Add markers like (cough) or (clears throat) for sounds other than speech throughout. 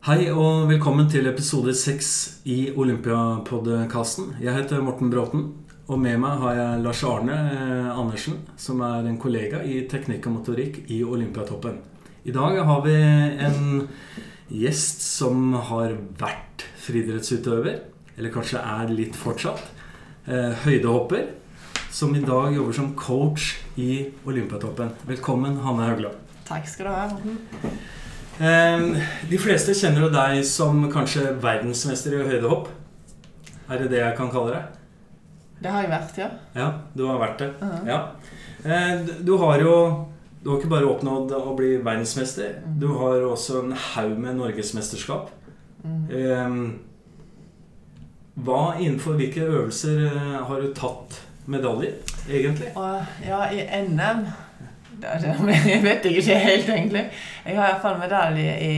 Hei og velkommen til episode seks i Olympiapodkasten. Jeg heter Morten Bråten, og med meg har jeg Lars Arne eh, Andersen, som er en kollega i teknikk og motorikk i Olympiatoppen. I dag har vi en gjest som har vært friidrettsutøver, eller kanskje er litt fortsatt. Eh, høydehopper, som i dag jobber som coach i Olympiatoppen. Velkommen, Hanne Haugland. Takk skal du ha, Morten. Ehm, de fleste kjenner jo deg som kanskje verdensmester i høydehopp. Er det det jeg kan kalle deg? Det har jeg vært, ja. Ja, du har vært det. Uh -huh. Ja. Ehm, du har jo Du har ikke bare oppnådd å bli verdensmester. Mm. Du har også en haug med norgesmesterskap. Mm. Ehm, hva innenfor hvilke øvelser eh, har du tatt medaljer, egentlig? Ja, i NM (laughs) det er- Jeg vet ikke helt, egentlig. Jeg har iallfall medalje i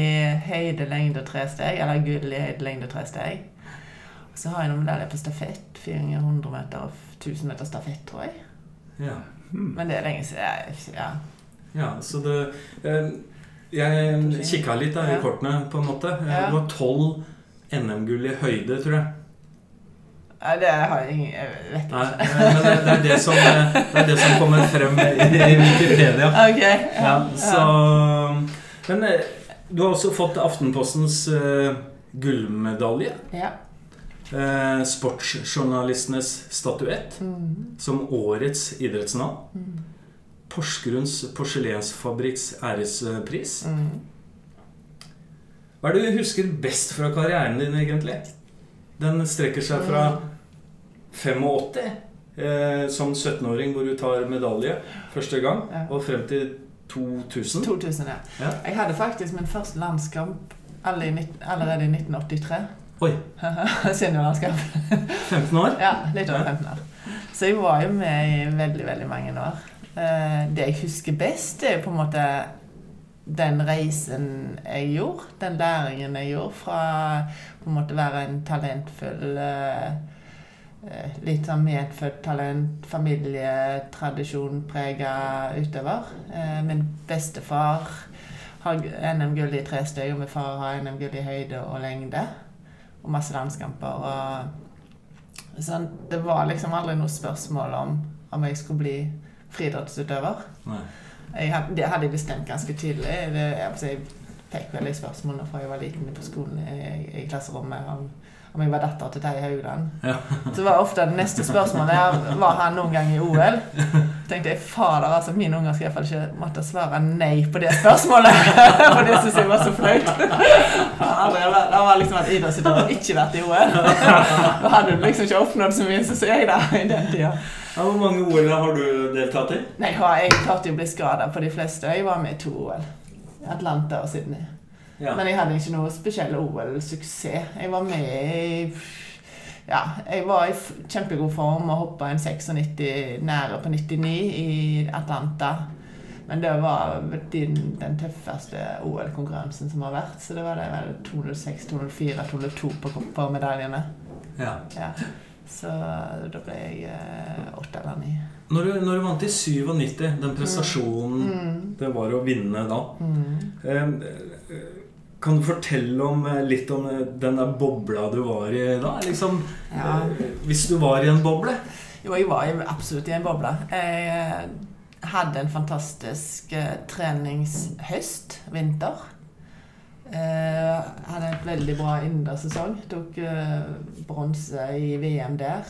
høyde, lengde og tresteg. Eller gull i høyde, lengde og tresteg. Og så har jeg noen medaljer på stafett. 400 meter og 1000 meter stafett, tror jeg. Ja. Hmm. Men det er lenge siden. Ja. Ja, så det eh, Jeg kikka litt da, i Ja. kortene, på en måte. Det var Du har tolv NM-gull i høyde, tror jeg. Nei, det har jeg ingen Jeg vet ikke. Nei, men det, det, er det, som, eh, det er det som kommer frem i, Wikipedia. Okay, Ja, så Men eh, du har også fått Aftenpostens uh, gullmedalje. Ja. Uh, sportsjournalistenes statuett Mm. som årets idrettsnavn. Mm. Porsgrunns porselensfabrikks ærespris. Mm. Hva er det du husker best fra karrieren din, egentlig? Den strekker seg fra 85, eh, som 17-åring, hvor du tar medalje første gang, Ja. og frem til 2000. 2000, ja. Ja. Jeg hadde faktisk min første landskamp allerede i 1983. Oi, (laughs) Seniorlandskamp. 15 (laughs) år? Ja, litt over 15 år. Så jeg var jo med i veldig, veldig mange år. Eh, Det jeg husker best, er jo på en måte den reisen jeg gjorde. Den læringen jeg gjorde fra på en måte være en talentfull eh, Litt sånn medfødt talent, familietradisjonprega utøver. Eh, Min bestefar har NM-gull i tresteg, og min far har NM-gull i høyde og lengde. Og masse landskamper. og Sånn, det var liksom aldri noe spørsmål om om jeg skulle bli friidrettsutøver. Jeg det hadde jeg bestemt ganske tydelig. Det, jeg, altså, jeg fikk veldig spørsmål fra jeg var liten på skolen i, i klasserommet om, om jeg var datter til Terje Haugland. Ja. Så var ofte det neste spørsmålet ja, var han noen gang i OL. (laughs) tenkte jeg, fader, altså Mine unger skal iallfall ikke måtte svare nei på det spørsmålet. (laughs) For det syns jeg var så flaut. Det var liksom at idrettsutøver ikke vært i OL. Da hadde du liksom ikke oppnådd så mye, så så jeg da i den tida. Ja, hvor mange OL har du deltatt i? Nei, jeg klarte jo å bli skada på de fleste. Jeg var med i to OL. Atlanta og Sydney. Ja. Men jeg hadde ikke noe spesiell OL-suksess. Jeg var med i Ja, jeg var i kjempegod form og hoppa en 96 nære på 99 i Atlanta. Men det var den, den tøffeste OL-konkurransen som har vært. Så det var det 206, 204, 202 på, koppermedaljene. medaljene. ja. Ja. Så da ble jeg eh, åtte eller ni. Når, du, når du vant i 97, den prestasjonen Mm. det var å vinne da Mm. eh, Kan du fortelle om, eh, litt om eh, den der bobla du var i da? Liksom, Ja. eh, hvis du var i en boble? Jo, jeg var absolutt i en boble. Jeg hadde en fantastisk treningshøst, vinter. Jeg hadde et veldig bra innendørssesong. Tok bronse i VM der.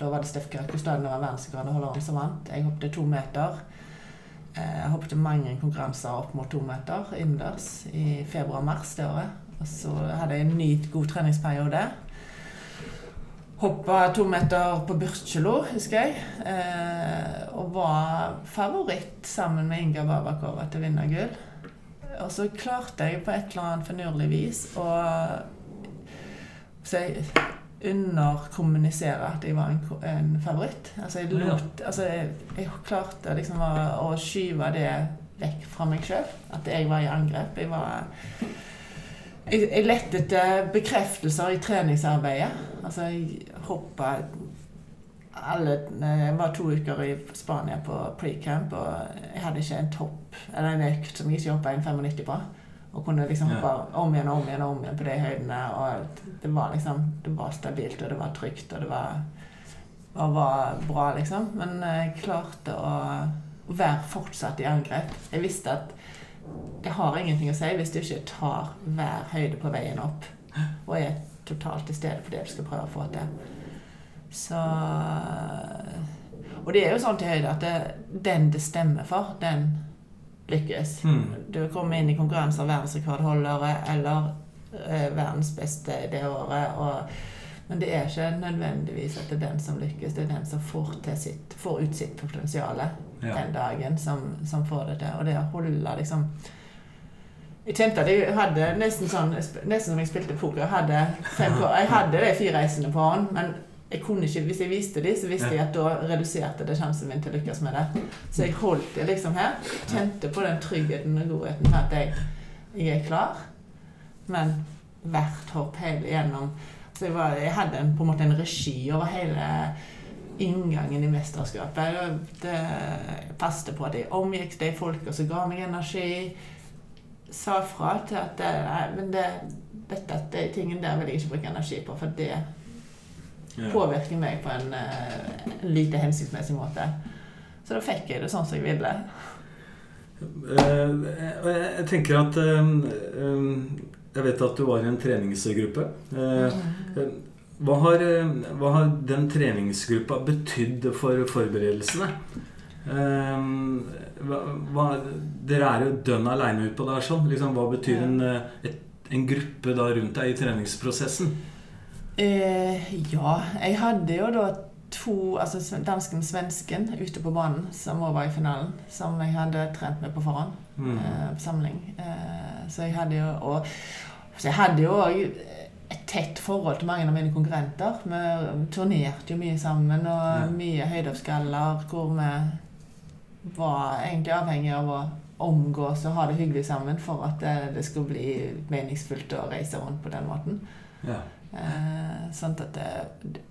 Da var det Steff Krakustad og verdensrekordholderen som vant. Jeg hoppet to meter. Eh, Jeg hoppet mange konkurranser opp mot to meter innendørs i februar-mars det året. Og så hadde jeg en ny, god treningsperiode. Hoppa to meter på Byrkjelo, husker jeg. Eh, og var favoritt sammen med Inga Babakova til å vinne gull. Og så klarte jeg på et eller annet finurlig vis å så jeg underkommunisere at jeg var en, en favoritt. Altså jeg, lot, altså jeg, jeg klarte liksom å, å skyve det vekk fra meg sjøl. At jeg var i angrep. Jeg var jeg, jeg lette etter bekreftelser i treningsarbeidet. Altså, jeg hoppa alle Jeg var to uker i Spania på pre-camp, og jeg hadde ikke en topp eller en økt som jeg ikke hoppa 1,95 på. Og kunne liksom hoppe om igjen og om igjen og om igjen på de høydene. Og det var liksom Det var stabilt, og det var trygt, og det var, og var bra, liksom. Men jeg klarte å være fortsatt i angrep. Jeg visste at det har ingenting å si hvis du ikke tar hver høyde på veien opp og er totalt til stede for det du skal prøve å få til. Så Og det er jo sånn til høyde at det, den det stemmer for, den lykkes. Mm. Du kommer inn i konkurranse av verdensrekordholdere eller eh, verdens beste det året. Og, men det er ikke nødvendigvis at det er den som lykkes, det er den som får, sitt, får ut sitt potensial Ja. den dagen, som, som får det til. Og det å holde liksom Jeg kjente at jeg hadde nesten sånn Nesten som jeg spilte poker. Jeg hadde, fem, jeg hadde de fire reisene på hånd, men jeg kunne ikke, hvis jeg viste de, så visste jeg at da reduserte det sjansen min til å lykkes med det. Så jeg holdt det liksom her. Kjente på den tryggheten og godheten med at jeg, jeg er klar. Men hvert hopp hele igjennom Så jeg, var, jeg hadde en, på en måte en regi over hele inngangen i mesterskapet. Det passet på at jeg omgikk de folka som ga meg energi. Sa fra til at det, nei, men det, dette, de tingene der vil jeg ikke bruke energi på, for det Påvirker meg på en, uh, lite hensiktsmessig måte. Så da fikk jeg det sånn som jeg ville. Uh, jeg, tenker at eh, Jeg vet at du var i en treningsgruppe. Eh, hva, har, hva har den treningsgruppa betydd for forberedelsene? Eh, hva, hva, dere er jo dønn aleine utpå der. sånn. Liksom, hva betyr en, et, en gruppe da rundt deg i treningsprosessen? Eh, ja, jeg hadde jo da to, altså dansken og svensken ute på banen, som også var i finalen, som jeg hadde trent med på forhånd. Mm. Eh, på samling. Eh, så jeg hadde jo og, Så jeg hadde jo òg et tett forhold til mange av mine konkurrenter. Vi turnerte jo mye sammen, og Ja. mye høydeoppskaller hvor vi var egentlig avhengig av å omgås og ha det hyggelig sammen for at det, det skulle bli meningsfullt å reise rundt på den måten. Ja. Eh, sånn at det, det,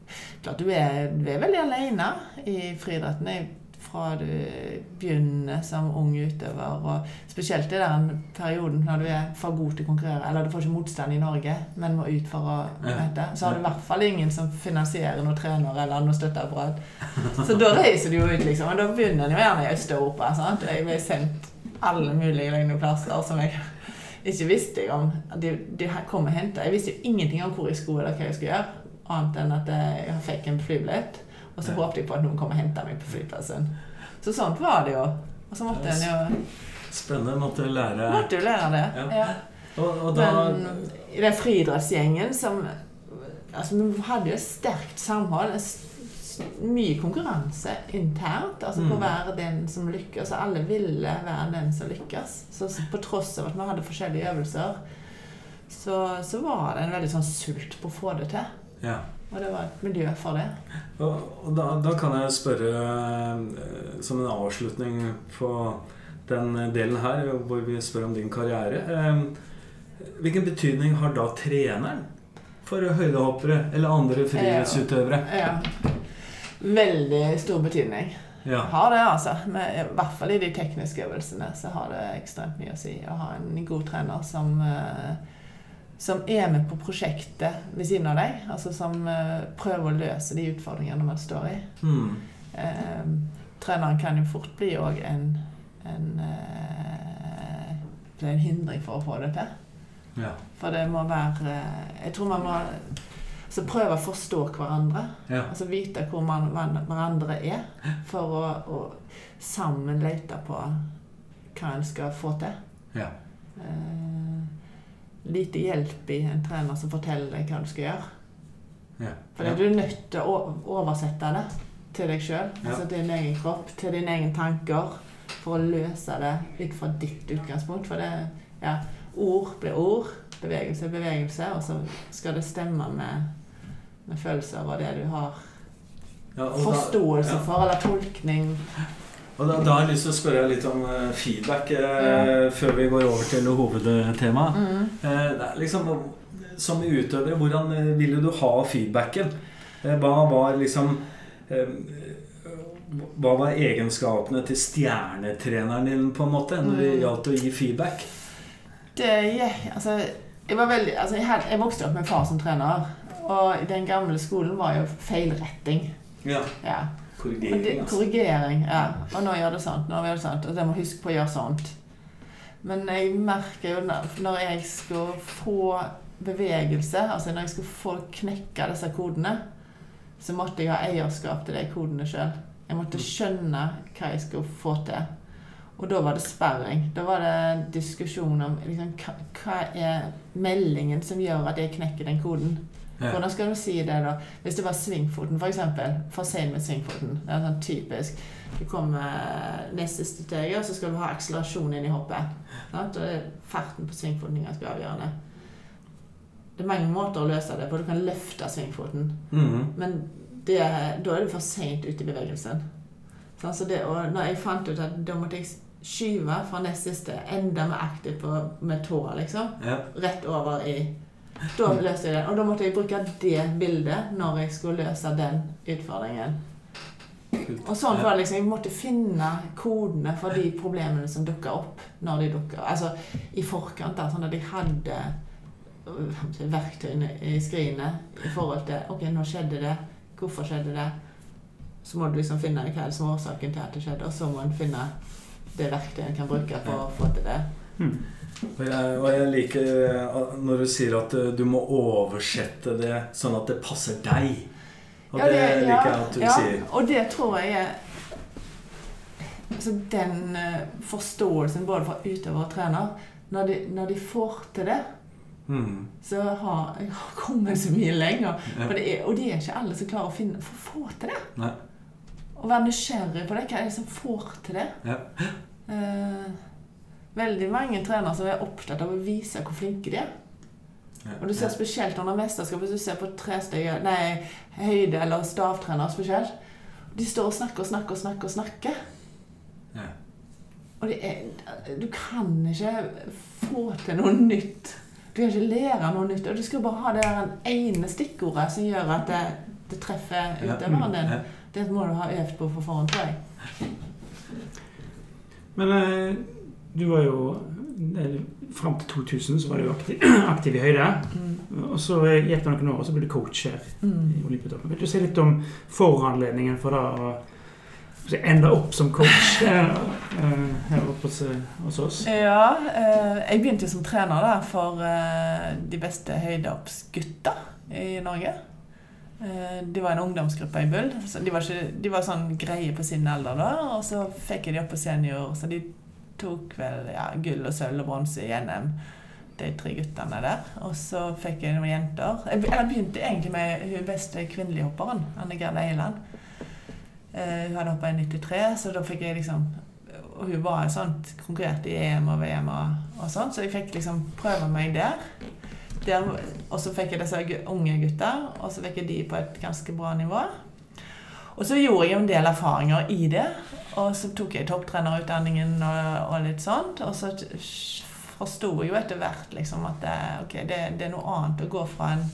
klart du er, du er veldig alene i friidretten fra du begynner som ung utøver. Og spesielt i den perioden når du er for god til å konkurrere, eller du får ikke motstand i Norge, men må ut for å møte, så har du i hvert fall ingen som finansierer noen trener eller noe støtteapparat. Så da reiser du jo ut, liksom. Og da begynner en jo gjerne i Øst-Europa. sant? Jeg ble sendt alle mulige plasser som jeg ikke visste jeg om. De, de kom og henta. Jeg visste jo ingenting om hvor jeg skulle eller hva jeg skulle gjøre, annet enn at jeg fikk en flybillett. Og så Ja. håpet jeg på at noen kom og hentet meg på flyplassen. Så sånt var det jo. Og så måtte en jo Spennende. Måtte lære måtte jo lære det. Ja. Ja. og, og da, Men i den friidrettsgjengen som Altså, vi hadde jo et sterkt samhold. Mye konkurranse internt. Altså på å Mm. være den som lykkes. Og alle ville være den som lykkes. Så på tross av at vi hadde forskjellige øvelser, så, så var det en veldig sånn sult på å få det til. ja. Og det var et miljø for det. Og, da, da kan jeg spørre eh, som en avslutning på den delen her, hvor vi spør om din karriere. Eh, hvilken betydning har da treneren for høydehoppere eller andre friidrettsutøvere? Ja. Veldig stor betydning. Ja. Har det, altså. Men I hvert fall i de tekniske øvelsene så har det ekstremt mye å si å ha en god trener som, eh, som er med på prosjektet ved siden av deg. Altså som eh, prøver å løse de utfordringene man står i. Hmm. Eh, treneren kan jo fort bli òg en, en, eh, en hindring for å få det til. ja. For det må være Jeg tror man må altså prøve å forstå hverandre. Ja. Altså vite hvor man man, hverandre er, for å, å sammen lete på hva en skal få til. Ja. Eh, lite hjelp i en trener som forteller deg hva du skal gjøre. Ja. For du er nødt til å oversette det til deg sjøl, altså til din egen kropp, til dine egne tanker, for å løse det ut fra ditt utgangspunkt. For det, ja, ord blir ord, bevegelse er bevegelse, og så skal det stemme med, med følelser over det du har Ja, da- forståelse ja. for, eller tolkning. Og da, da har jeg lyst til å spørre litt om eh, feedback eh, før vi går over til hovedtemaet. Mm. Eh, det liksom, som utøver, hvordan eh, ville du ha feedbacken? Eh, hva var liksom eh, Hva var egenskapene til stjernetreneren din, på en måte, når det Mm. gjaldt å gi feedback? Det yeah, Altså, jeg var veldig Altså, jeg, jeg vokste opp med far som trener, og den gamle skolen var jo feilretting. Ja. Ja. Korrigering. det, altså. korrigering, ja. Og nå gjør det sånt, nå gjør det sånt. Og jeg må huske på å gjøre sånt. Men jeg merker jo når jeg skulle få bevegelse, altså når jeg skulle få knekke disse kodene, så måtte jeg ha eierskap til de kodene sjøl. Jeg måtte skjønne hva jeg skulle få til. Og da var det sperring. Da var det diskusjon om liksom, hva er meldingen som gjør at jeg knekker den koden. Hvordan skal du si det, da? Hvis det var svingfoten, f.eks. For, for sein med svingfoten. Det er sånn typisk. Du kommer neste siste og så skal du ha akselerasjon inn i hoppet. Sant? Og er farten på svingfoten er ganske avgjørende. Det er mange måter å løse det på. Du kan løfte svingfoten. Mhm. Men det, da er du for seint ute i bevegelsen. Sånn, så det, og når jeg fant ut at da måtte jeg skyve fra nest siste, enda mer aktivt med tåa, liksom, Ja. rett over i Da løste jeg den. Og da måtte jeg bruke det bildet når jeg skulle løse den utfordringen. Og sånn var det liksom, Jeg måtte finne kodene for de problemene som dukka opp når de dukka Altså i forkant, da, sånn at jeg hadde øh, verktøyene i skrinet i forhold til Ok, nå skjedde det. Hvorfor skjedde det? Så må du liksom finne hva som er årsaken til at det skjedde, og så må en finne det verktøyet en kan bruke for å få til det. Og jeg, og jeg liker eh, når du sier at eh, du må oversette det sånn at det passer deg. Og Ja, det, det, liker jeg at du ja, sier. Og det tror jeg er altså Den eh, forståelsen både fra utøver og trener når de, når de får til det, mm. så har jeg har kommet så mye lenger. Ja. Det er, og det er ikke alle som klarer å finne få til det. Nei. Å være nysgjerrig på det. Hva er det som får til det? Ja. Eh, veldig mange trenere som er opptatt av å vise hvor flinke de er. Og du ser spesielt under mesterskap, hvis du ser på tresteg, nei, høyde- eller stavtrenere spesielt. De står og snakker og snakker og snakker. Og snakker. Ja. Og det er, du kan ikke få til noe nytt. Du kan ikke lære noe nytt. Og du skal bare ha det ene stikkordet som gjør at det, det treffer utøveren din. Ja. Det må du ha øvd på for forhånd, tror jeg. Men eh, du var jo eh, Fram til 2000 så var du aktiv, (clears throat) aktiv i høyde. Og så gikk det noen år, og så ble du coach her i Mm. Olympiatoppen. Vil du si litt om foranledningen for da å ende opp som coach (laughs) her, eh, her oppe hos, hos oss? Ja, eh, jeg begynte jo som trener da, for eh, de beste høydeoppsgutta i Norge. Eh, de var en ungdomsgruppe i Bull. De, var ikke, de var sånn greie på sin alder da, og så fikk jeg de opp på senior, så de tok vel ja, gull og sølv og bronse i NM. De tre guttene der. Og så fikk jeg noen jenter. Jeg eller begynte egentlig med hun beste kvinnelige hopperen, Anne Gerd Eiland. Uh, hun hadde hoppa i 93, så da fikk jeg liksom Og hun var sånn konkurrerte i EM og VM og, og sånn, så jeg fikk liksom prøve meg der. der og så fikk jeg disse unge gutta, og så fikk jeg de på et ganske bra nivå. Og så gjorde jeg en del erfaringer i det, og så tok jeg topptrenerutdanningen og, og litt sånt. Og så forsto jeg jo etter hvert liksom at det, okay, det, det er noe annet å gå fra en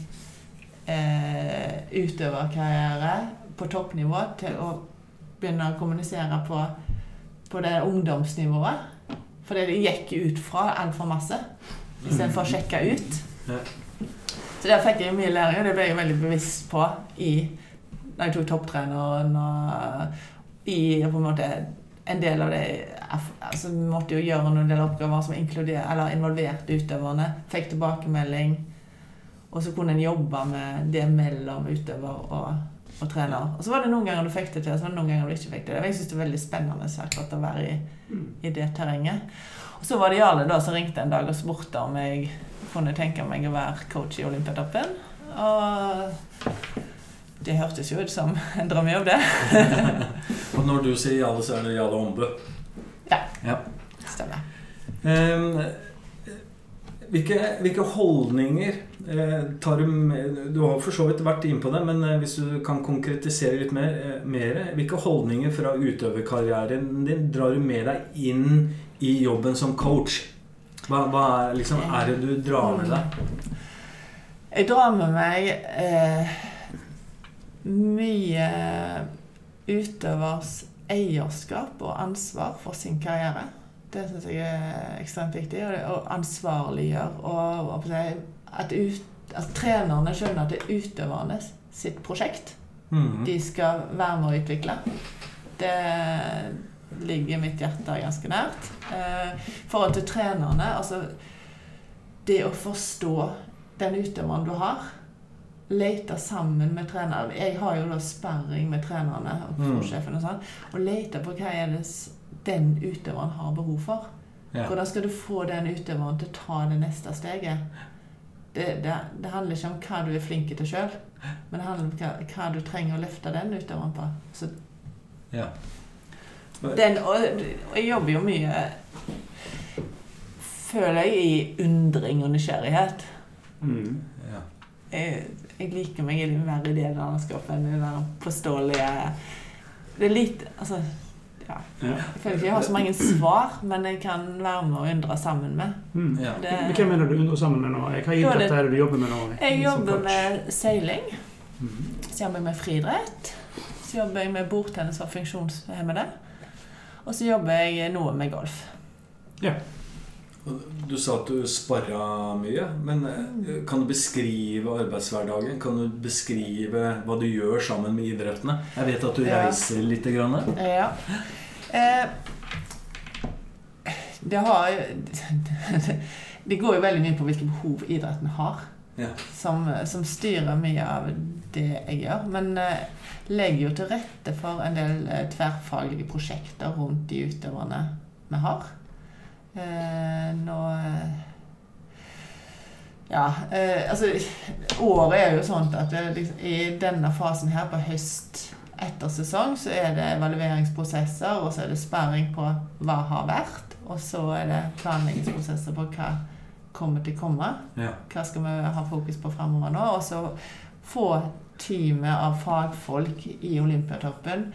eh, utøverkarriere på toppnivå til å begynne å kommunisere på, på det ungdomsnivået. For det gikk ut fra altfor masse istedenfor å sjekke ut. Så der fikk jeg mye læring, og det ble jeg veldig bevisst på i, når jeg tok topptreneren. Og i på en måte en del av det altså, Vi måtte jo gjøre noen del oppgaver som eller involverte utøverne. Fikk tilbakemelding. Og så kunne en jobbe med det mellom utøver og, og trener. Og så var det noen ganger du fikk det til, og så var det noen ganger du ikke fikk det til. Jeg syns det er veldig spennende akkurat å være i, i det terrenget. Og så var det Jarle da som ringte en dag og spurte om jeg kunne tenke meg å være coach i Olympiatoppen. Og det hørtes jo ut som en drømmejobb, det. (laughs) Og når du sier Jale, så er det Jale Ombø. Ja. Ja. Stemmer. Ehm, hvilke, hvilke holdninger eh, tar du med Du har for så vidt vært inne på det, men eh, hvis du kan konkretisere litt mer, eh, mer Hvilke holdninger fra utøverkarrieren din drar du med deg inn i jobben som coach? Hva, hva er, liksom, er det du drar med deg? Jeg drar med meg eh, mye utøvers eierskap og ansvar for sin karriere. Det syns jeg er ekstremt viktig. Og, ansvarliggjør. Og, og at, ut, at trenerne skjønner at det er utøverne sitt prosjekt. mm. De skal være med å utvikle. Det ligger mitt hjerte ganske nært. Eh, forhold til trenerne altså Det å forstå den utøveren du har. Lete sammen med trenere. Jeg har jo da sperring med trenerne og Mm. og sånn. Og lete på hva er det den utøveren har behov for. Ja. Hvordan skal du få den utøveren til å ta det neste steget? Det, det, det handler ikke om hva du er flink til sjøl, men det handler om hva, hva du trenger å løfte den utøveren på. Så Ja. den, og, og jeg jobber jo mye Føler jeg i undring og nysgjerrighet. Mm. ja. Jeg, jeg liker meg litt mer i det landskapet enn i den påståelige Det er litt Altså, ja. Ja. Jeg føler ikke jeg har så mange svar, men jeg kan være med og undre sammen med. Mm. Ja. Det, Hvem er det du undrer sammen med nå? Hva idrett er det du jobber med nå? jeg jobber med seiling. Mhm. Så jobber jeg med friidrett. Så jobber jeg med bordtennis for funksjonshemmede. Og så jobber jeg noe med golf. Du sa at du sparra mye, men eh, kan du beskrive arbeidshverdagen? Kan du beskrive hva du gjør sammen med idrettene? Jeg vet at du Ja. reiser litt. Grann. Ja. Eh, det har (laughs) Det går jo veldig mye på hvilke behov idretten har, Ja. som, som styrer mye av det jeg gjør. Men eh, legger jo til rette for en del eh, tverrfaglige prosjekter rundt de utøverne vi har. Eh, nå eh, Ja, eh, altså Året er jo sånn at det, liksom, i denne fasen her, på høst etter sesong, så er det evalueringsprosesser, og så er det sperring på hva har vært, og så er det planleggingsprosesser på hva kommer til å komme. Ja. Hva skal vi ha fokus på fremover nå? Og så få teamet av fagfolk i Olympiatoppen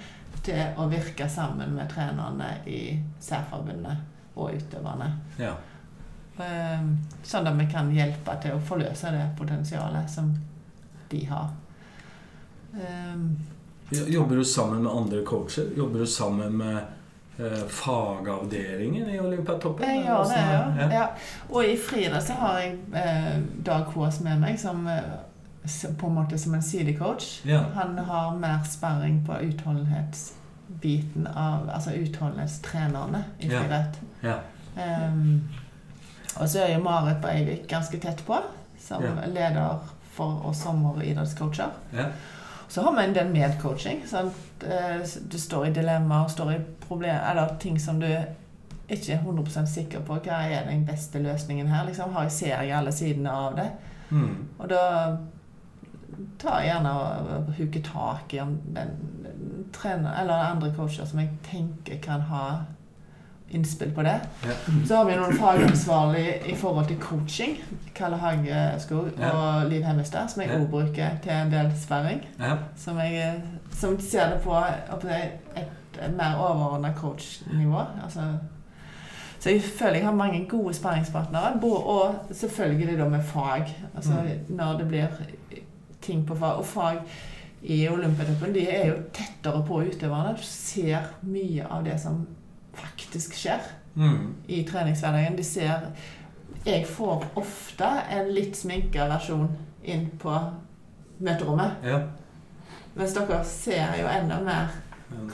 til å virke sammen med trenerne i særforbundet og utøverne. Ja. Eh, Sånn at vi kan hjelpe til å forløse det potensialet som de har. Eh, Jobber du sammen med andre coacher? Jobber du sammen med eh, fagavdelingen i Olympiatoppen? Jeg gjør det, ja. ja. Og i friidrett så har jeg eh, Dag Kaas med meg som eh, på en måte som en sidecoach. Ja. Han har mer sparring på utholdenhetsbiten av Altså utholdenhetstrenerne i friidrett. Ja. Ehm, og så er jo Marit Breivik ganske tett på, som Ja. leder for oss sommeridrettscoacher. Ja. Så har vi en del medcoaching. Eh, Du står i dilemmaer, står i problem, eller ting som du ikke er 100 sikker på. Hva er den beste løsningen her? Liksom, har jeg, ser jeg alle sidene av det? Mm. Og da tar jeg gjerne og huker tak i om den trener, eller andre coacher som jeg tenker kan ha innspill på det. Ja. Så har vi noen fagansvarlige i forhold til coaching. Kalle Hageskog Ja. og Liv Hemmestad, som jeg Ja. bruker til en del sperring. Ja. Som, jeg, som ser det på et, mer overordna coachnivå. Altså, så jeg føler jeg har mange gode sparringspartnere. Og selvfølgelig da med fag. Altså Mm. når det blir ting på fag. Og fag i Olympiatoppen de er jo tettere på utøverne. Du ser mye av det som faktisk skjer Mm. i treningshverdagen. De ser Jeg får ofte en litt sminka versjon inn på møterommet. Ja. Mens dere ser jo enda mer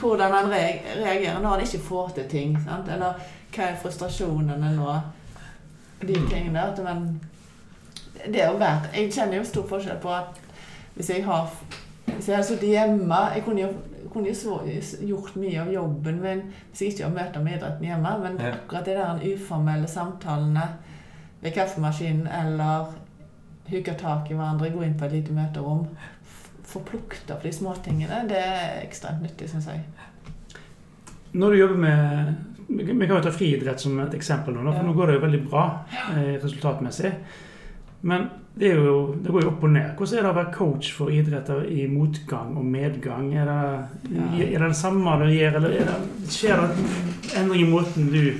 hvordan han reagerer når han ikke får til ting. Sant? Eller hva er frustrasjonene nå? De Mm. tingene der. man- Det å være Jeg kjenner jo stor forskjell på at hvis jeg har Hvis jeg hadde sittet hjemme Jeg kunne jo, kunne jo gjort mye av jobben min hvis jeg ikke har møter med idretten hjemme, men Ja. akkurat de der uformelle samtalene ved kaffemaskinen eller huke tak i hverandre, gå inn på et lite møterom, få plukket opp de småtingene, det er ekstremt nyttig, syns jeg. Når du jobber med Vi kan jo ta friidrett som et eksempel, nå, for Ja. nå går det jo veldig bra eh, resultatmessig. Men det, jo, det går jo opp og ned. Hvordan er det å være coach for idretter i motgang og medgang? Er det, Ja. er det det samme du gjør, eller er det, skjer det endring i måten du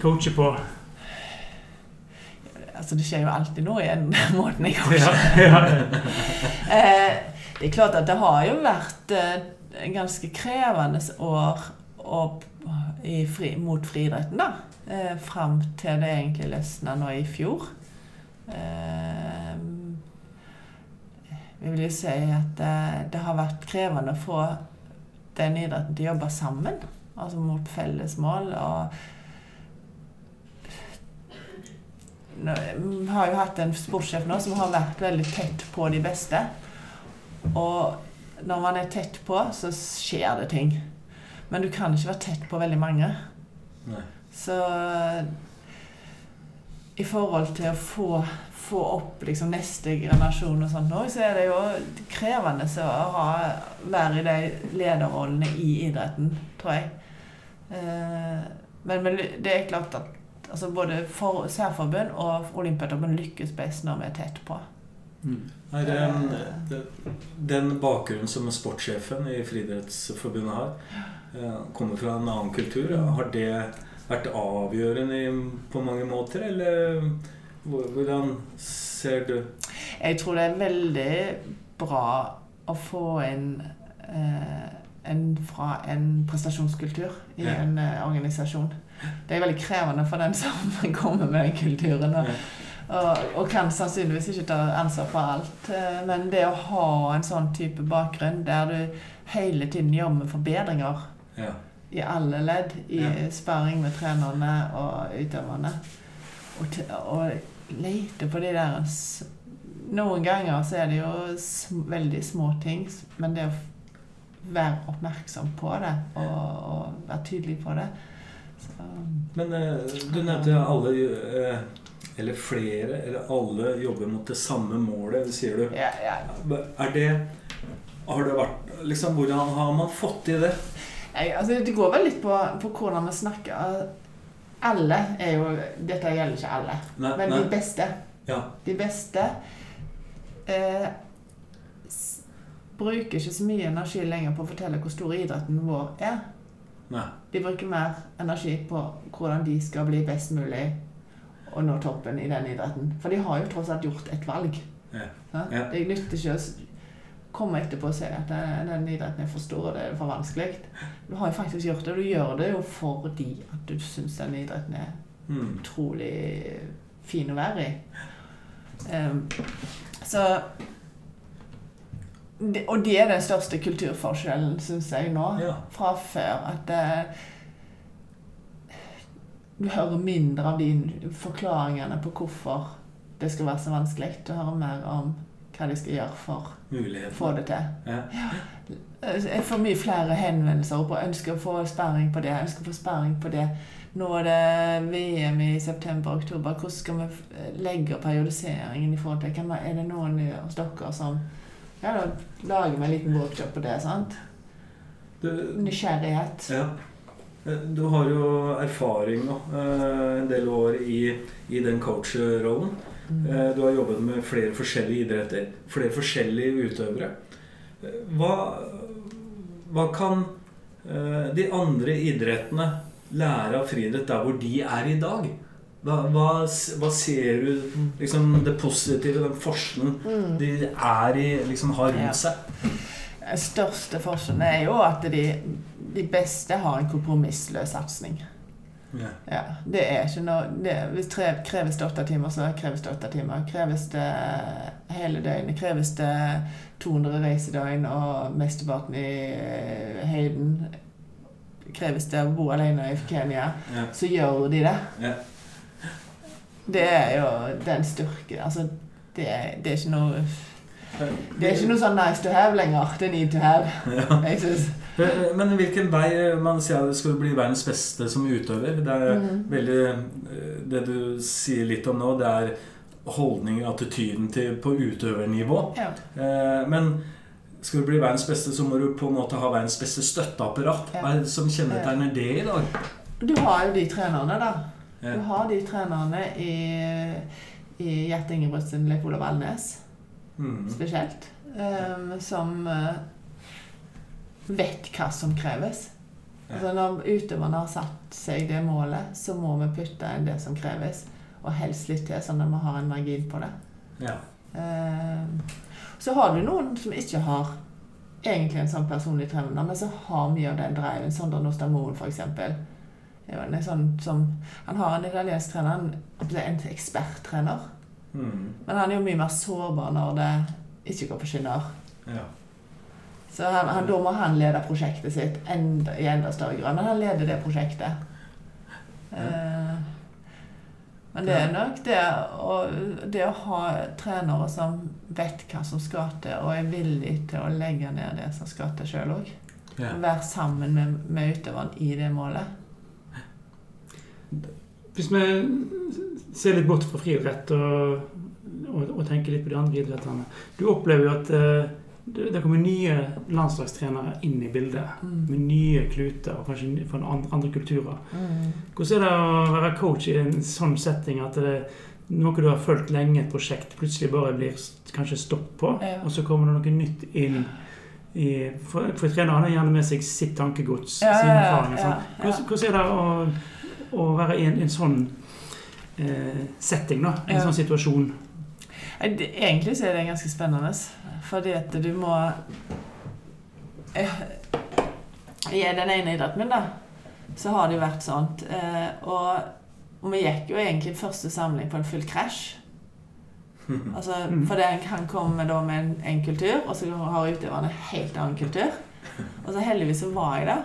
coacher på? Altså, det skjer jo alltid noe i den (laughs) måten jeg coacher. Ja, ja. (laughs) Eh, det er klart at det har jo vært en ganske krevende år opp i fri, mot friidretten, da. Eh, Fram til det egentlig løsna nå i fjor. Eh, jeg vil jo si at det, det har vært krevende å få den idretten til å jobbe sammen. Altså mot felles mål. Og vi har jo hatt en sportssjef nå som har vært veldig tett på de beste. Og når man er tett på, så skjer det ting. Men du kan ikke være tett på veldig mange. Nei. Så i forhold til å få, få opp liksom neste generasjon og sånt nå, så er det jo krevende å ha, være i de lederrollene i idretten, tror jeg. Eh, men, men det er klart at altså både for, særforbund og Olympiatoppen lykkes best når vi er tett på. Er det, det, den bakgrunnen som sportssjefen i Friidrettsforbundet har, eh, kommer fra en annen kultur. Har det vært avgjørende på mange måter, eller hvordan ser du Jeg tror det er veldig bra å få inn eh, en fra en prestasjonskultur i Ja. en eh, organisasjon. Det er veldig krevende for den som (laughs) kommer med den kulturen. Og, og, og kan sannsynligvis ikke ta ansvar for alt. Eh, Men det å ha en sånn type bakgrunn der du hele tiden jobber med forbedringer Ja. I alle ledd, i Ja. sparing med trenerne og utøverne. Og, og lete på de der Noen ganger så er det jo sm veldig små ting, men det å være oppmerksom på det og, og være tydelig på det så, Men eh, du nevnte alle eh, Eller flere, eller alle jobber mot det samme målet, sier du. ja, ja. Er det Har det vært liksom, Hvordan har man fått til det? Jeg, altså, det går vel litt på, på hvordan vi snakker. Alle er jo Dette gjelder ikke alle, Nei, men nei. de beste. Ja. De beste eh, bruker ikke så mye energi lenger på å fortelle hvor stor idretten vår er. Nei. De bruker mer energi på hvordan de skal bli best mulig og nå toppen i den idretten. For de har jo tross alt gjort et valg. Ja. Ja. Det nytter ikke å komme etterpå og si at den, idretten er for stor og det er for vanskelig. Du har jo faktisk gjort det. Du gjør det jo fordi at du syns den idretten er Mm. utrolig fin å være i. Um, så det, Og det er den største kulturforskjellen, syns jeg, nå. Ja. Fra før. At eh, du hører mindre av de forklaringene på hvorfor det skal være så vanskelig. Du hører mer om hva de skal gjøre for å få det til. Ja. Jeg får mye flere henvendelser og ønsker å få sperring på det. ønsker å få sperring på det. Nå er det VM i september-oktober. Hvordan skal vi legge periodiseringen i forhold til hvem Er det noen hos dere som Ja, da lager vi en liten workshop på det. sant? Du, Nysgjerrighet. ja. Du har jo erfaring nå, eh, en del år i, i den coachrollen. Mm. Eh, Du har jobbet med flere forskjellige idretter, flere forskjellige utøvere. Eh, Hva, hva kan eh, de andre idrettene lære av friidrett der hvor de er i dag? Hva, hva, hva ser du liksom det positive, den forskningen Mm. de er i, liksom har rundt seg? Den største forskjellen er jo at de, de beste har en kompromissløs satsing. Ja. Ja, det er ikke noe det, Hvis tre, kreves det åtte timer, så kreves det åtte timer. Kreves det hele døgnet, kreves det 200 reisedøgn og mesteparten i eh, høyden Kreves det å bo alene i Kenya, yeah. så gjør de det. Yeah. Det er jo den styrken Altså, det, det er ikke noe Det er ikke noe sånn nice to have lenger. Det er need to have. Ja. Jeg synes. Eh, Men hvilken vei Man sier at skal du bli verdens beste som utøver. Det Mhm. veldig eh, Det du sier litt om nå, det er holdninger, attityden til, på utøvernivå. Ja. Eh, Men skal du bli verdens beste, så må du på en måte ha verdens beste støtteapparat. Hva er det som kjennetegner det i dag? Du har jo de trenerne, da. Ja. Du har de trenerne i, i Gjert Ingebrigtsen, Leif Olav Alnes Mm. spesielt, um, som eh, vet hva som kreves. Altså Når utøverne har satt seg det målet, så må vi putte inn det som kreves. Og helst litt til, sånn at vi har en margin på det. Ja. Ehm, Så har du noen som ikke har egentlig en sånn personlig trener, men som har mye av den driven. Sondre Nostamoen, f.eks. er sånn som Han har en italiensk trener, en, en eksperttrener. Mm. Men han er jo mye mer sårbar når det ikke går på skinner. Ja. Så han, han, da må han lede prosjektet sitt enda, i enda større grad. Men han leder det prosjektet. Ja. men det er nok det det å ha trenere som vet hva som skal til, og er villig til å legge ned det som skal til sjøl òg. Ja. Være sammen med, med utøveren i det målet. Hvis vi ser litt bort fra friidrett og, og, og tenker litt på de andre idrettene Du opplever jo at eh, det, kommer nye landslagstrenere inn i bildet. Med nye kluter, og kanskje fra andre, kulturer. Mm. Hvordan er det å være coach i en sånn setting at det noe du har fulgt lenge, et prosjekt, plutselig bare blir kanskje stopp på, Ja. og så kommer det noe nytt inn i For, for treneren har gjerne med seg sitt tankegods, Ja, sine erfaringer. ja. Hvordan, hvordan er det å, å være i en, en sånn eh, setting, da? En sånn situasjon? Det- Egentlig så er det ganske spennende. Fordi at du må Eh, I den ene idretten min, da, så har det jo vært sånt. Eh, og, og vi gikk jo egentlig første samling på en full krasj. (laughs) Altså, Mm. For det, han kommer da med en, en kultur, og så har utøverne en helt annen kultur. Og så heldigvis så var jeg der.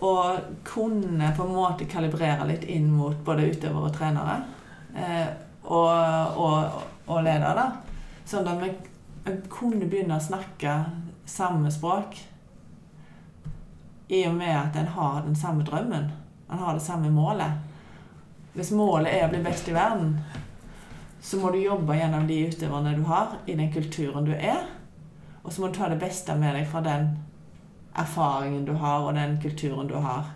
Og kunne på en måte kalibrere litt inn mot både utøvere og trenere. Eh, og, og, og leder, da. Sånn at vi, kunne begynne å snakke samme språk. I og med at en har den samme drømmen. En har det samme målet. Hvis målet er å bli best i verden, så må du jobbe gjennom de utøverne du har, i den kulturen du er. Og så må du ta det beste med deg fra den erfaringen du har, og den kulturen du har.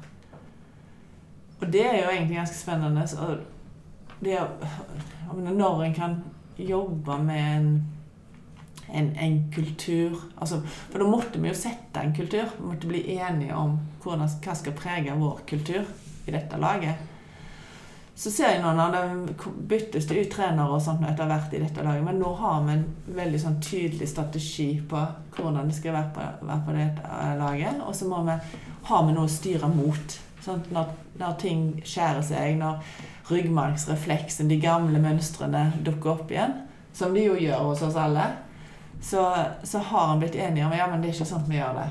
Og det er jo egentlig ganske spennende. Det mener, når en kan jobbe med en, en, en kultur altså, For da måtte vi jo sette en kultur. Vi måtte bli enige om hvordan, hva skal prege vår kultur i dette laget. Så ser jeg nå når det byttes det ut trenere og sånt etter hvert i dette laget, men nå har vi en veldig sånn tydelig strategi på hvordan det skal være på, være på dette laget. Og så må vi, har vi noe å styre mot. Sånn, når, når ting skjærer seg, når ryggmargsrefleksen, de gamle mønstrene, dukker opp igjen, som de jo gjør hos oss alle, så, så har en blitt enige om ja, men det er ikke sånn vi gjør det.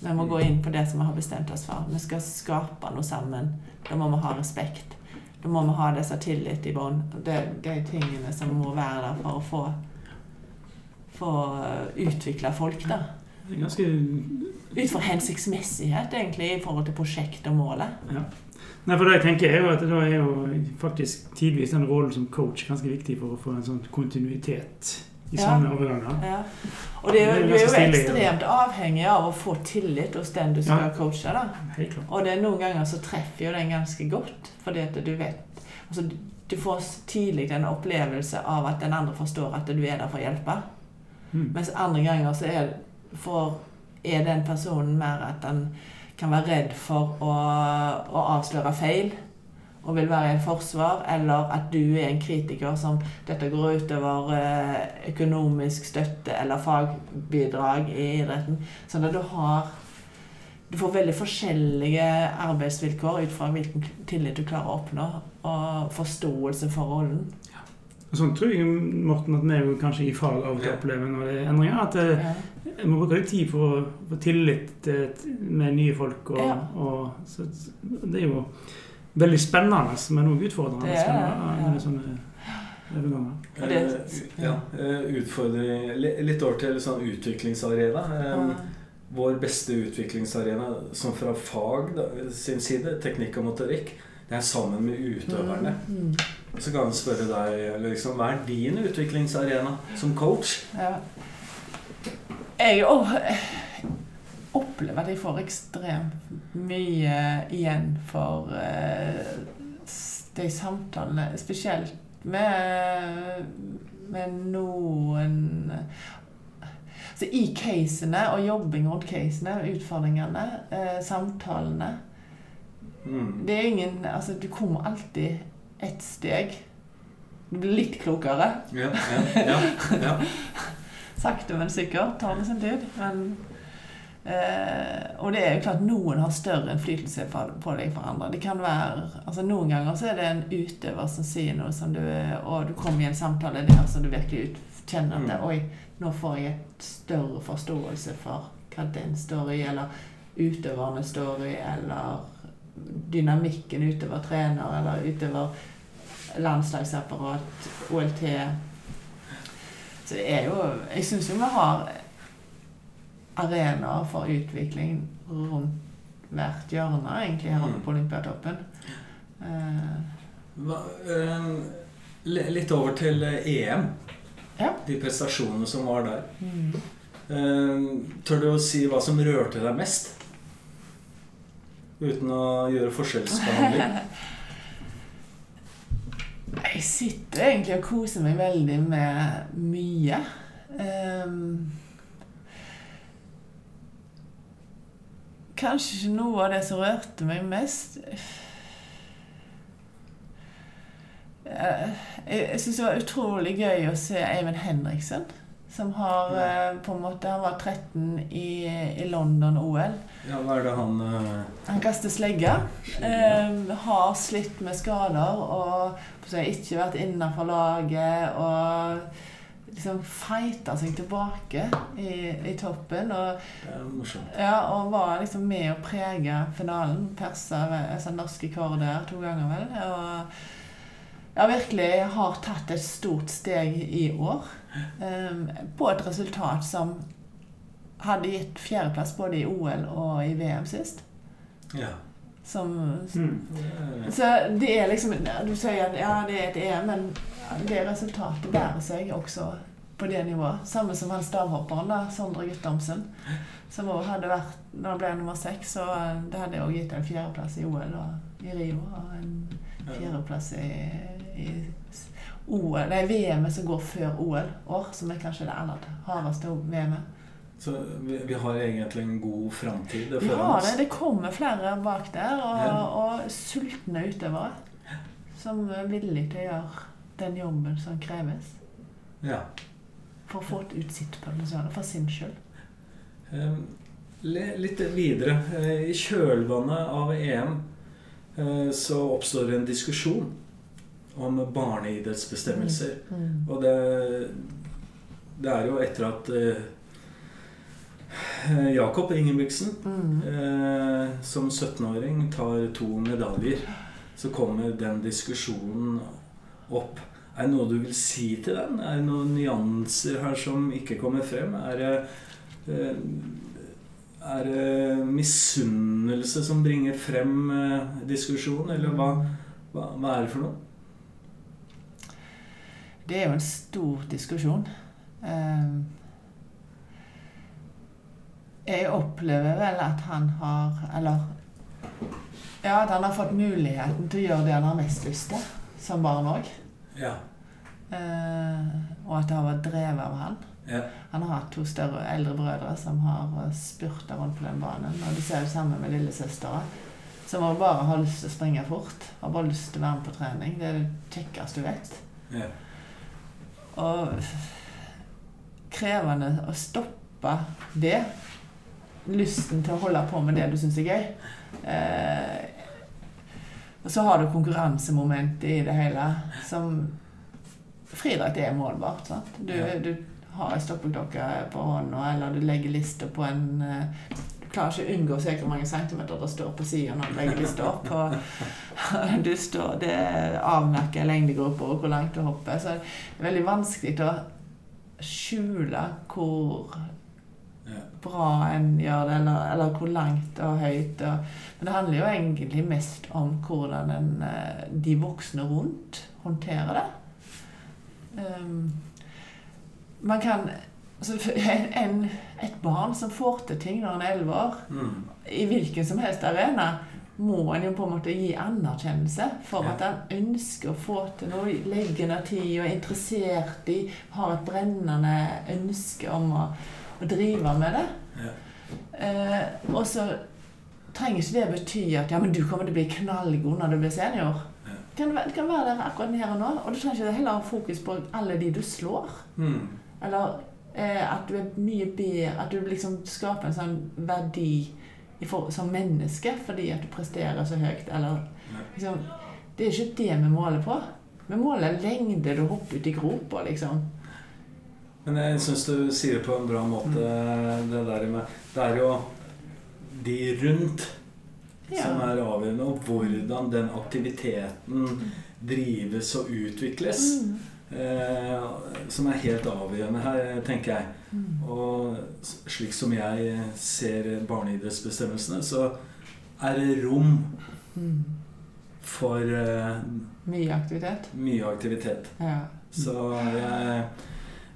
Vi må gå inn på det som vi har bestemt oss for. Vi skal skape noe sammen. Da må vi ha respekt. Da må vi ha disse tillit i bånn. Det, er de tingene som må være der for å få, få utvikla folk, da. Det er ganske Ut fra hensiktsmessighet, egentlig, i forhold til prosjekt og målet. ja. Nei, for det jeg tenker er jo at da er jo faktisk tidvis den rollen som coach ganske viktig for å få en sånn kontinuitet i Ja. sånne overganger. Ja. Og det er, Det er du er jo stilig, ekstremt avhengig av å få tillit hos den du skal Ja. coache. da. Og det er noen ganger så treffer jo den ganske godt, fordi at du vet altså, du- Du får tidlig en opplevelse av at den andre forstår at du er der for å hjelpe. Mm. Mens andre ganger så er, for, er den personen mer at den kan være redd for å, å avsløre feil og vil være i forsvar, eller at du er en kritiker som dette går utover eh, økonomisk støtte eller fagbidrag i idretten. Sånn at du har du får veldig forskjellige arbeidsvilkår ut fra hvilken tillit du klarer å oppnå, og forståelse for rollen. Sånn tror jeg, Morten, at vi kanskje i fag av og til opplever når det er endringer. At vi Ja. jeg må litt tid for å få tillit til, med nye folk. Og, Ja. og, så det er jo veldig spennende, men òg utfordrende. Det er spennende. det, ja. Eh, ja, eh, utfordring Litt over til sånn utviklingsarena. Eh, Vår beste utviklingsarena som fra fag da, sin side, teknikk og motorikk, det er sammen med utøverne. Så kan jeg spørre deg, liksom, hva er din utviklingsarena som coach? Ja. Jeg opplever at jeg får ekstremt mye igjen for eh, de samtalene, spesielt med, med noen Så i casene og jobbing rundt casene, utfordringene, eh, samtalene Mm. Det er ingen Altså, du kommer alltid ett steg. Du blir litt klokere. Ja, ja, ja. (laughs) Sakte, men sikkert tar det sin tid. Men Eh, og det er jo klart noen har større innflytelse på deg for andre. Det kan være, altså Noen ganger så er det en utøver som sier noe som du Og du kommer i en samtale der som du virkelig kjenner at Mm. Oi, nå får jeg et større forståelse for hva den står i, eller utøverne står i, eller dynamikken utover trener, eller utover landslagsapparat, OLT. Så det er jo Jeg syns jo vi har arenaer for utvikling rundt hvert hjørne, egentlig, her oppe på Olympiatoppen. Eh, Hva, eh, litt over til eh, EM. Ja. De prestasjonene som var der. mm. Tør du å si hva som rørte deg mest? Uten å gjøre forskjellsbehandling. (laughs) Jeg sitter egentlig og koser meg veldig med mye. Um, kanskje ikke noe av det som rørte meg mest Eh, Jeg, jeg syns det var utrolig gøy å se Eivind Henriksen. Som har eh, på en måte Han var 13 i, i London-OL. Ja, hva er det han uh... Han kaster slegge. Um, har slitt med skader og ikke vært innafor laget. Og liksom fighta seg tilbake i, i toppen. Og, Det er morsomt. ja, og var liksom med å prege finalen. Persa altså, norsk rekord der to ganger, vel. Og ja, virkelig har tatt et stort steg i år. Um, på et resultat som hadde gitt fjerdeplass både i OL og i VM sist. Ja. Som Mm. Så det er liksom Du sier at ja, det er et EM, men det resultatet bærer seg også på det nivået. Samme som han stavhopperen, da, Sondre Guttormsen. Som òg hadde vært Når han ble nummer seks, så det hadde også gitt en fjerdeplass i OL og i Rio. Og en fjerdeplass i, i OL, nei, VM-et som går før OL-år, som er kanskje det aller hardeste VM-et. Så vi, vi har egentlig en god framtid Vi har det. Det kommer flere bak der, og, Ja. og sultne utøvere. Som er villige til å gjøre den jobben som kreves Ja. for å få ut sitt potensial, for sin skyld. Eh, Litt videre. Eh, I kjølvannet av EM eh, så oppstår en diskusjon om barneidrettsbestemmelser. Mm. Og det, det er jo etter at eh, Jakob Ingebrigtsen Mm. eh, som 17-åring tar to medaljer, så kommer den diskusjonen opp. Er det noe du vil si til den? Er det noen nyanser her som ikke kommer frem? Er det, eh, er det misunnelse som bringer frem eh, diskusjonen, eller hva, hva, hva er det for noe? Det er jo en stor diskusjon. Ehm, Jeg opplever vel at han har Eller Ja, at han har fått muligheten til å gjøre det han har mest lyst til, som barn òg. Ja. Og at det har vært drevet av han. ja. Han har hatt to større eldre brødre som har spurta rundt på den banen. Og du ser jo sammen med lillesøstera, som har bare har lyst til å springe fort. Har bare lyst til å være med på trening. Det er det kjekkeste du vet. ja. Og krevende å stoppe det. Lysten til å holde på med det du syns er gøy. Eh, og så har du konkurransemomentet i det hele, som Friidrett er målbart. Sant? Du, du har ei stoppeklokke på hånda, eller du legger lista på en eh, Du klarer ikke å unngå å se hvor mange centimeter det står på sida når du legger lista opp. Og (laughs) du står, det avmerker lengdegrupper og hvor langt du hopper. Så det er veldig vanskelig å skjule hvor. Bra en gjør det, eller, eller hvor langt og høyt. Og, men det handler jo egentlig mest om hvordan en, eh, de voksne rundt håndterer det. Um, man kan altså, (laughs) en, Et barn som får til ting når han er elleve år, Mm. i hvilken som helst arena, må en jo på en måte gi anerkjennelse for Ja. at han ønsker å få til noe, legger ned tid og er interessert i, har et brennende ønske om å, å drive med det. Ja. Eh, og så trenger ikke det bety at ja, men du kommer til å bli knallgod når du blir senior. Ja. Det kan, det kan være der akkurat her og nå, og du trenger ikke heller ha fokus på alle de du slår. Mm. Eller Eh, at du er mye bedre At du liksom skaper en sånn verdi i for, som menneske fordi at du presterer så høyt. Eller liksom Det er ikke det vi måler på. Vi måler lengde du hopper ut i gropa, liksom. Men jeg syns du sier det på en bra måte, det der med Det er jo de rundt Ja. som er avgjørende, og hvordan den aktiviteten drives og utvikles. Mm. Eh, som er helt avgjørende her, tenker jeg. Mm. Og slik som jeg ser barneidrettsbestemmelsene, så er det rom Mm. for eh, Mye aktivitet. mye aktivitet. Ja. Så jeg,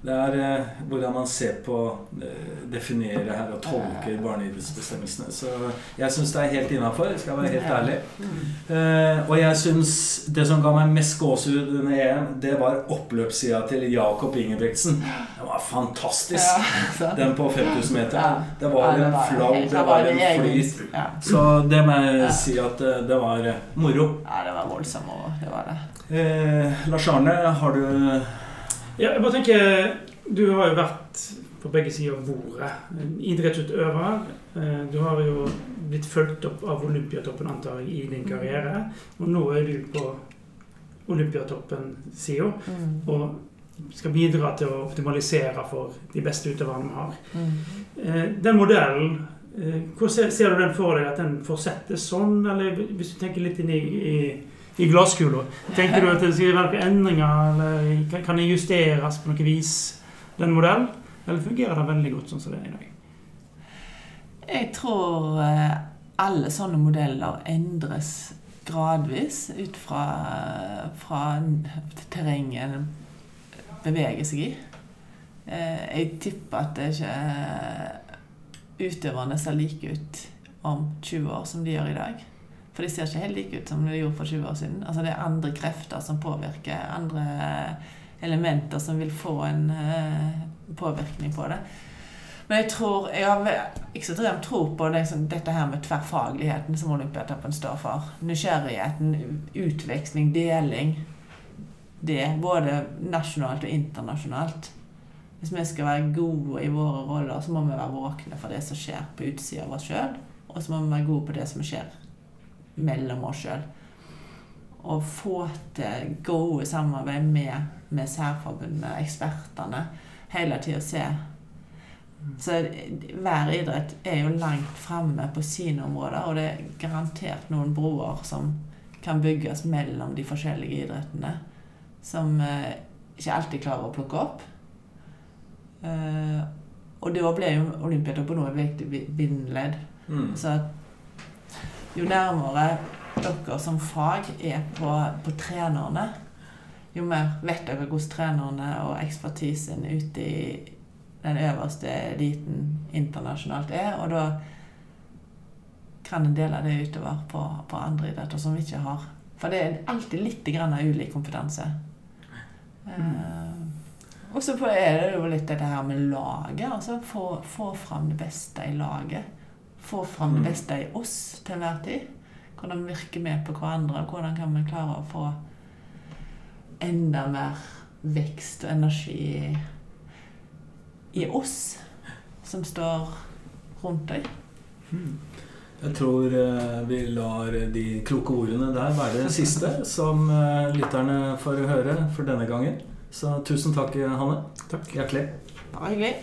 det er eh, hvordan man ser på eh, Definerer her og tolker barneidrettsbestemmelsene. Så jeg syns det er helt innafor, skal jeg være helt ærlig. Mm. Eh, og jeg syns det som ga meg mest gåsehud under EM, det var oppløpssida til Jakob Ingebrigtsen. Den var fantastisk. Den på 5000 meter. Det var en flow, det var en flyt. Så det må jeg si at det var moro. ja, det var voldsomt. Det var det. Eh, Lars Arne, har du Ja, jeg bare tenker Du har jo vært på begge sider av bordet. Idrettsutøver. Eh, Du har jo blitt fulgt opp av Olympiatoppen, antar jeg, i din karriere. Og nå er du på Olympiatoppen-sida Mm. og skal bidra til å optimalisere for de beste utøverne vi har. Mm. Eh, Den modellen, hvordan ser, du den for deg? At den fortsetter sånn? Eller hvis du tenker litt inn i, i, i glasskula, tenker du at det skal være noen endringer? Eller kan, det justeres på noe vis, den modellen? Eller fungerer det veldig godt sånn som det er i dag? Jeg tror eh, alle sånne modeller endres gradvis ut fra, fra terrenget beveger seg i. Eh, Jeg tipper at det ikke utøverne ser like ut om 20 år som de gjør i dag. For de ser ikke helt like ut som de gjorde for 20 år siden. Altså Det er andre krefter som påvirker, andre elementer som vil få en eh, påvirkning på det. Men jeg tror Jeg har ekstremt tro på liksom, dette her med tverrfagligheten som Olympiatoppen står for. Nysgjerrigheten, utveksling, deling. Det både nasjonalt og internasjonalt. Hvis vi skal være gode i våre roller, så må vi være våkne for det som skjer på utsida av oss sjøl. Og så må vi være gode på det som skjer mellom oss sjøl. Og få til gode samarbeid med, med særforbundene, ekspertene. Hele tida se så hver idrett er jo langt framme på sine områder, og det er garantert noen broer som kan bygges mellom de forskjellige idrettene, som eh, ikke alltid klarer å plukke opp. Eh, og da ble jo Olympiatoppen nå et viktig bi- bindeledd. mm. Så at jo nærmere dere som fag er på, på trenerne, jo mer vet dere hvordan trenerne og ekspertisen ute i den øverste eliten internasjonalt er, og da kan en dele det utover på, på andre idretter som vi ikke har. For det er alltid litt grann av ulik kompetanse. Eh, og så er det jo litt dette her med laget. altså Få, få fram det beste i laget. Få fram det Mm. beste i oss til enhver tid. Hvordan vi virker med på hverandre. Hvordan kan vi klare å få enda mer vekst og energi i, i oss som står rundt deg. Jeg tror eh, vi lar de kloke ordene der være det siste som eh, lytterne får høre for denne gangen. Så tusen takk, Hanne. Takk. Hjertelig. Bare hyggelig.